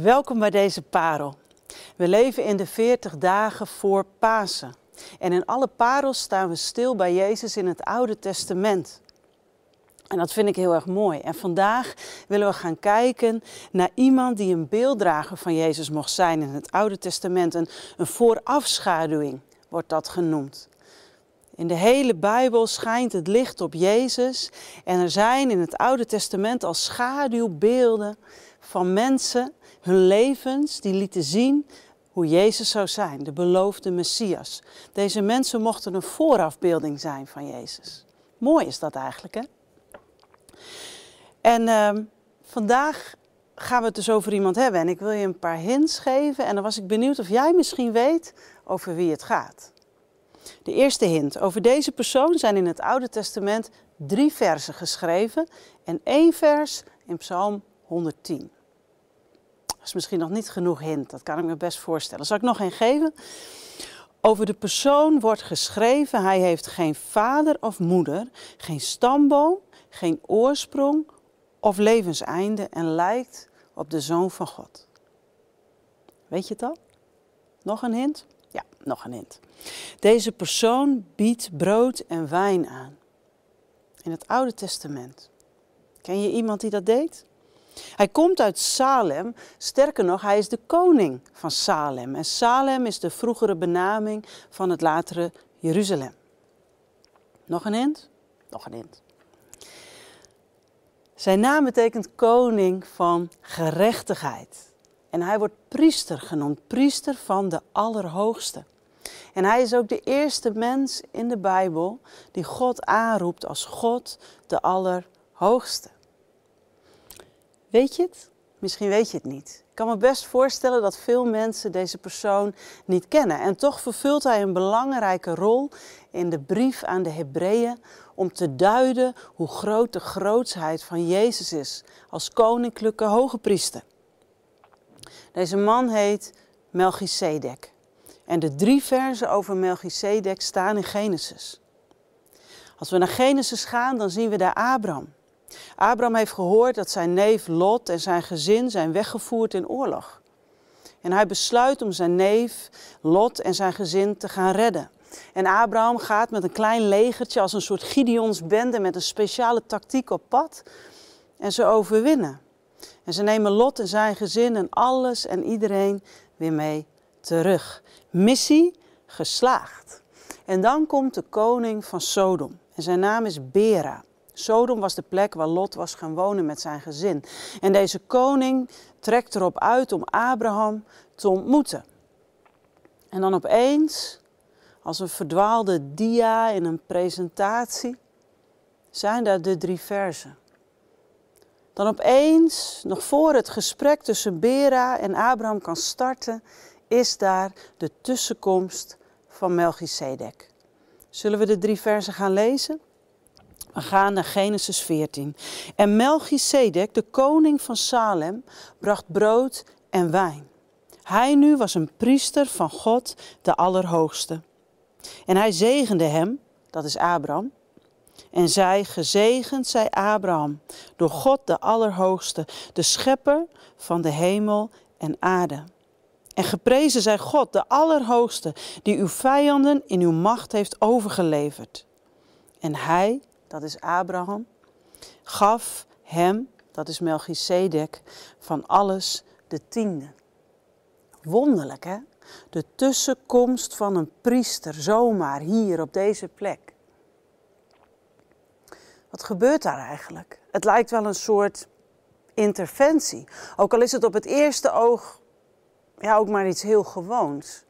Welkom bij deze parel. We leven in de 40 dagen voor Pasen. En in alle parels staan we stil bij Jezus in het Oude Testament. En dat vind ik heel erg mooi. En vandaag willen we gaan kijken naar iemand die een beelddrager van Jezus mocht zijn in het Oude Testament. Een, een voorafschaduwing wordt dat genoemd. In de hele Bijbel schijnt het licht op Jezus. En er zijn in het Oude Testament al schaduwbeelden van mensen, hun levens, die lieten zien hoe Jezus zou zijn, de beloofde Messias. Deze mensen mochten een voorafbeelding zijn van Jezus. Mooi is dat eigenlijk, hè? En uh, vandaag gaan we het dus over iemand hebben. En ik wil je een paar hints geven. En dan was ik benieuwd of jij misschien weet over wie het gaat. De eerste hint. Over deze persoon zijn in het Oude Testament drie versen geschreven. En één vers in Psalm 110. Is misschien nog niet genoeg hint, dat kan ik me best voorstellen. Zal ik nog een geven? Over de persoon wordt geschreven, hij heeft geen vader of moeder, geen stamboom, geen oorsprong of levenseinde en lijkt op de Zoon van God. Weet je het al? Nog een hint? Ja, nog een hint. Deze persoon biedt brood en wijn aan. In het Oude Testament. Ken je iemand die dat deed? Hij komt uit Salem. Sterker nog, hij is de koning van Salem. En Salem is de vroegere benaming van het latere Jeruzalem. Nog een hint? Nog een hint. Zijn naam betekent koning van gerechtigheid. En hij wordt priester genoemd, priester van de Allerhoogste. En hij is ook de eerste mens in de Bijbel die God aanroept als God de Allerhoogste. Weet je het? Misschien weet je het niet. Ik kan me best voorstellen dat veel mensen deze persoon niet kennen. En toch vervult hij een belangrijke rol in de brief aan de Hebreeën om te duiden hoe groot de grootsheid van Jezus is als koninklijke hoge priester. Deze man heet Melchizedek. En de drie versen over Melchizedek staan in Genesis. Als we naar Genesis gaan, dan zien we daar Abraham. Abraham heeft gehoord dat zijn neef Lot en zijn gezin zijn weggevoerd in oorlog. En hij besluit om zijn neef Lot en zijn gezin te gaan redden. En Abraham gaat met een klein legertje als een soort Gideons bende met een speciale tactiek op pad. En ze overwinnen. En ze nemen Lot en zijn gezin en alles en iedereen weer mee terug. Missie geslaagd. En dan komt de koning van Sodom. En zijn naam is Bera. Sodom was de plek waar Lot was gaan wonen met zijn gezin. En deze koning trekt erop uit om Abraham te ontmoeten. En dan opeens, als een verdwaalde dia in een presentatie, zijn daar de drie versen. Dan opeens, nog voor het gesprek tussen Bera en Abraham kan starten, is daar de tussenkomst van Melchizedek. Zullen we de drie versen gaan lezen? We gaan naar Genesis 14. En Melchizedek, de koning van Salem, bracht brood en wijn. Hij nu was een priester van God, de Allerhoogste. En hij zegende hem, dat is Abraham. En zij, gezegend zij Abraham, door God de Allerhoogste, de schepper van de hemel en aarde. En geprezen zij God, de Allerhoogste, die uw vijanden in uw macht heeft overgeleverd. En hij, dat is Abraham, gaf hem, dat is Melchizedek, van alles de tiende. Wonderlijk hè? De tussenkomst van een priester zomaar hier op deze plek. Wat gebeurt daar eigenlijk? Het lijkt wel een soort interventie. Ook al is het op het eerste oog ja, ook maar iets heel gewoons.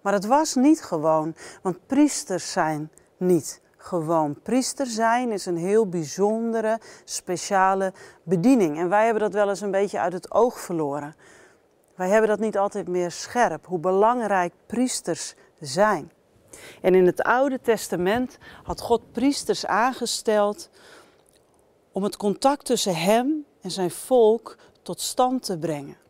Maar het was niet gewoon, want priesters zijn niet gewoon. Priester zijn is een heel bijzondere, speciale bediening. En wij hebben dat wel eens een beetje uit het oog verloren. Wij hebben dat niet altijd meer scherp, hoe belangrijk priesters zijn. En in het Oude Testament had God priesters aangesteld om het contact tussen hem en zijn volk tot stand te brengen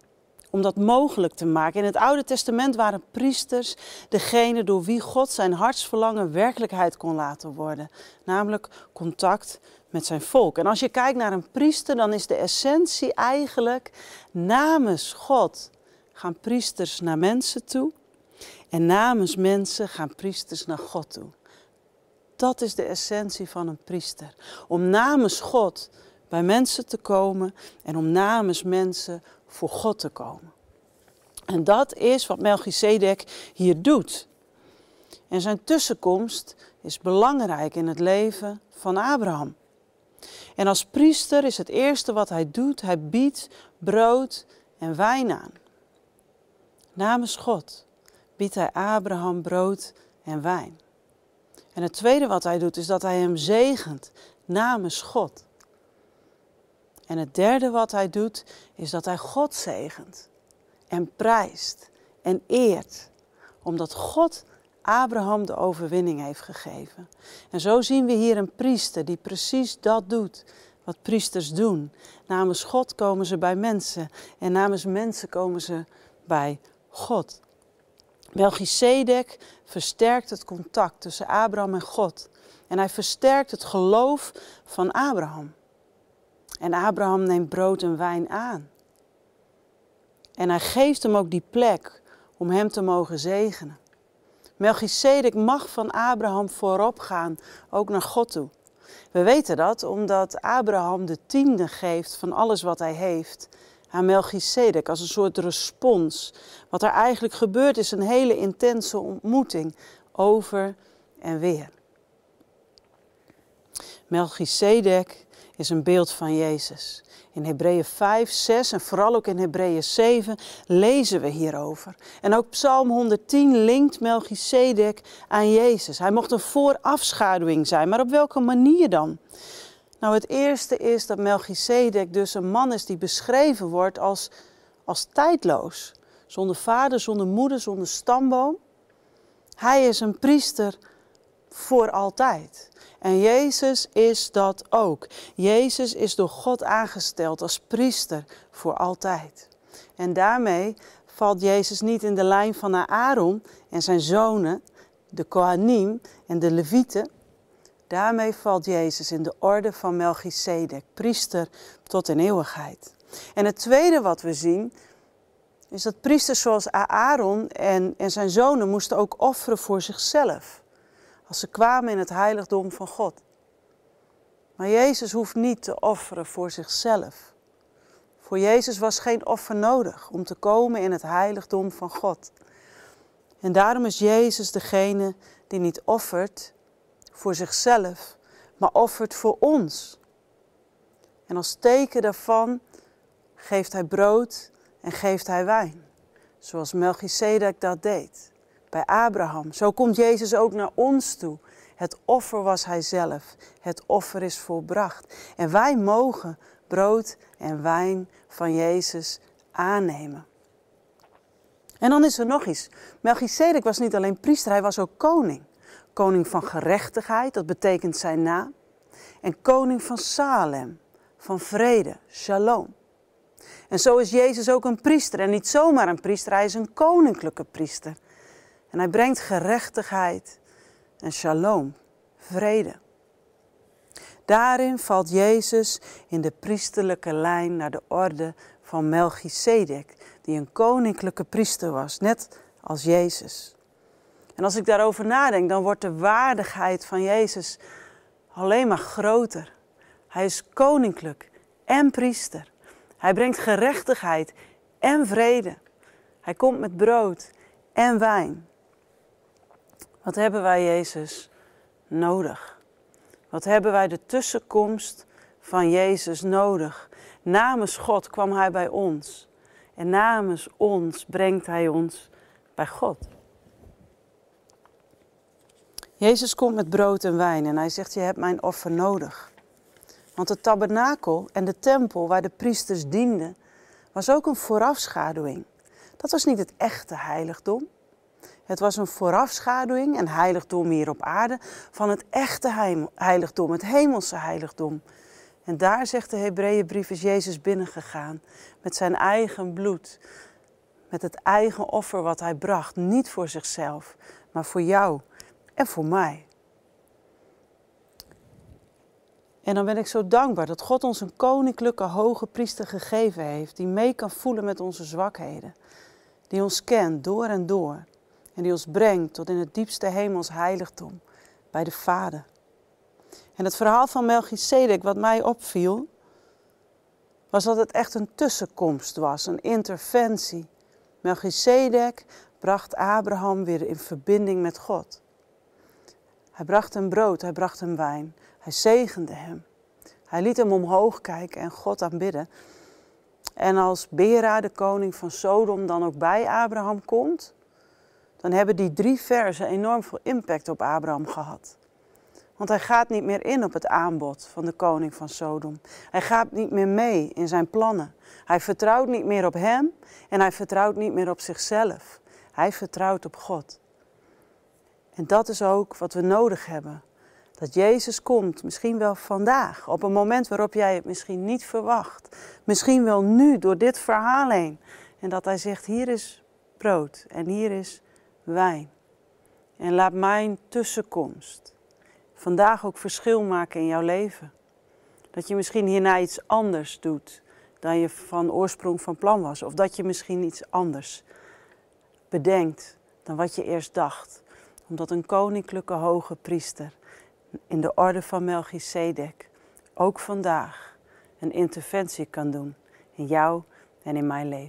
om dat mogelijk te maken. In het Oude Testament waren priesters degene door wie God zijn hartsverlangen werkelijkheid kon laten worden, namelijk contact met zijn volk. En als je kijkt naar een priester, dan is de essentie eigenlijk namens God gaan priesters naar mensen toe. En namens mensen gaan priesters naar God toe. Dat is de essentie van een priester. Om namens God bij mensen te komen en om namens mensen voor God te komen. En dat is wat Melchizedek hier doet. En zijn tussenkomst is belangrijk in het leven van Abraham. En als priester is het eerste wat hij doet, hij biedt brood en wijn aan. Namens God biedt hij Abraham brood en wijn. En het tweede wat hij doet is dat hij hem zegent namens God. En het derde wat hij doet is dat hij God zegent en prijst en eert, omdat God Abraham de overwinning heeft gegeven. En zo zien we hier een priester die precies dat doet wat priesters doen. Namens God komen ze bij mensen en namens mensen komen ze bij God. Melchizedek versterkt het contact tussen Abraham en God. En hij versterkt het geloof van Abraham. En Abraham neemt brood en wijn aan. En hij geeft hem ook die plek om hem te mogen zegenen. Melchizedek mag van Abraham voorop gaan, ook naar God toe. We weten dat omdat Abraham de tiende geeft van alles wat hij heeft aan Melchizedek als een soort respons. Wat er eigenlijk gebeurt is een hele intense ontmoeting over en weer. Melchizedek is een beeld van Jezus. In Hebreeën 5, 6 en vooral ook in Hebreeën 7 lezen we hierover. En ook Psalm 110 linkt Melchizedek aan Jezus. Hij mocht een voorafschaduwing zijn, maar op welke manier dan? Nou, het eerste is dat Melchizedek dus een man is die beschreven wordt als, als tijdloos. Zonder vader, zonder moeder, zonder stamboom. Hij is een priester voor altijd. En Jezus is dat ook. Jezus is door God aangesteld als priester voor altijd. En daarmee valt Jezus niet in de lijn van Aaron en zijn zonen, de Kohanim en de Levieten. Daarmee valt Jezus in de orde van Melchizedek, priester tot in eeuwigheid. En het tweede wat we zien, is dat priesters zoals Aaron en, en zijn zonen moesten ook offeren voor zichzelf als ze kwamen in het heiligdom van God. Maar Jezus hoeft niet te offeren voor zichzelf. Voor Jezus was geen offer nodig om te komen in het heiligdom van God. En daarom is Jezus degene die niet offert voor zichzelf, maar offert voor ons. En als teken daarvan geeft hij brood en geeft hij wijn, zoals Melchizedek dat deed bij Abraham. Zo komt Jezus ook naar ons toe. Het offer was Hij zelf. Het offer is volbracht. En wij mogen brood en wijn van Jezus aannemen. En dan is er nog iets. Melchizedek was niet alleen priester, hij was ook koning. Koning van gerechtigheid, dat betekent zijn naam. En koning van Salem, van vrede, shalom. En zo is Jezus ook een priester. En niet zomaar een priester, hij is een koninklijke priester. En hij brengt gerechtigheid en shalom, vrede. Daarin valt Jezus in de priesterlijke lijn naar de orde van Melchizedek, die een koninklijke priester was, net als Jezus. En als ik daarover nadenk, dan wordt de waardigheid van Jezus alleen maar groter. Hij is koninklijk en priester. Hij brengt gerechtigheid en vrede. Hij komt met brood en wijn. Wat hebben wij, Jezus, nodig? Wat hebben wij de tussenkomst van Jezus nodig? Namens God kwam Hij bij ons. En namens ons brengt Hij ons bij God. Jezus komt met brood en wijn en hij zegt, je hebt mijn offer nodig. Want de tabernakel en de tempel waar de priesters dienden, was ook een voorafschaduwing. Dat was niet het echte heiligdom. Het was een voorafschaduwing, een heiligdom hier op aarde, van het echte heiligdom, het hemelse heiligdom. En daar, zegt de Hebreeënbrief, is Jezus binnengegaan met zijn eigen bloed, met het eigen offer wat hij bracht, niet voor zichzelf, maar voor jou en voor mij. En dan ben ik zo dankbaar dat God ons een koninklijke hoge priester gegeven heeft, die mee kan voelen met onze zwakheden, die ons kent door en door en die ons brengt tot in het diepste hemels heiligdom bij de Vader. En het verhaal van Melchizedek, wat mij opviel, was dat het echt een tussenkomst was, een interventie. Melchizedek bracht Abraham weer in verbinding met God. Hij bracht hem brood, hij bracht hem wijn, hij zegende hem. Hij liet hem omhoog kijken en God aanbidden. En als Bera, de koning van Sodom, dan ook bij Abraham komt, dan hebben die drie versen enorm veel impact op Abraham gehad. Want hij gaat niet meer in op het aanbod van de koning van Sodom. Hij gaat niet meer mee in zijn plannen. Hij vertrouwt niet meer op hem en hij vertrouwt niet meer op zichzelf. Hij vertrouwt op God. En dat is ook wat we nodig hebben. Dat Jezus komt, misschien wel vandaag, op een moment waarop jij het misschien niet verwacht. Misschien wel nu, door dit verhaal heen. En dat hij zegt, hier is brood en hier is wijn. En laat mijn tussenkomst vandaag ook verschil maken in jouw leven. Dat je misschien hierna iets anders doet dan je van oorsprong van plan was. Of dat je misschien iets anders bedenkt dan wat je eerst dacht. Omdat een koninklijke hoge priester in de orde van Melchizedek ook vandaag een interventie kan doen in jou en in mijn leven.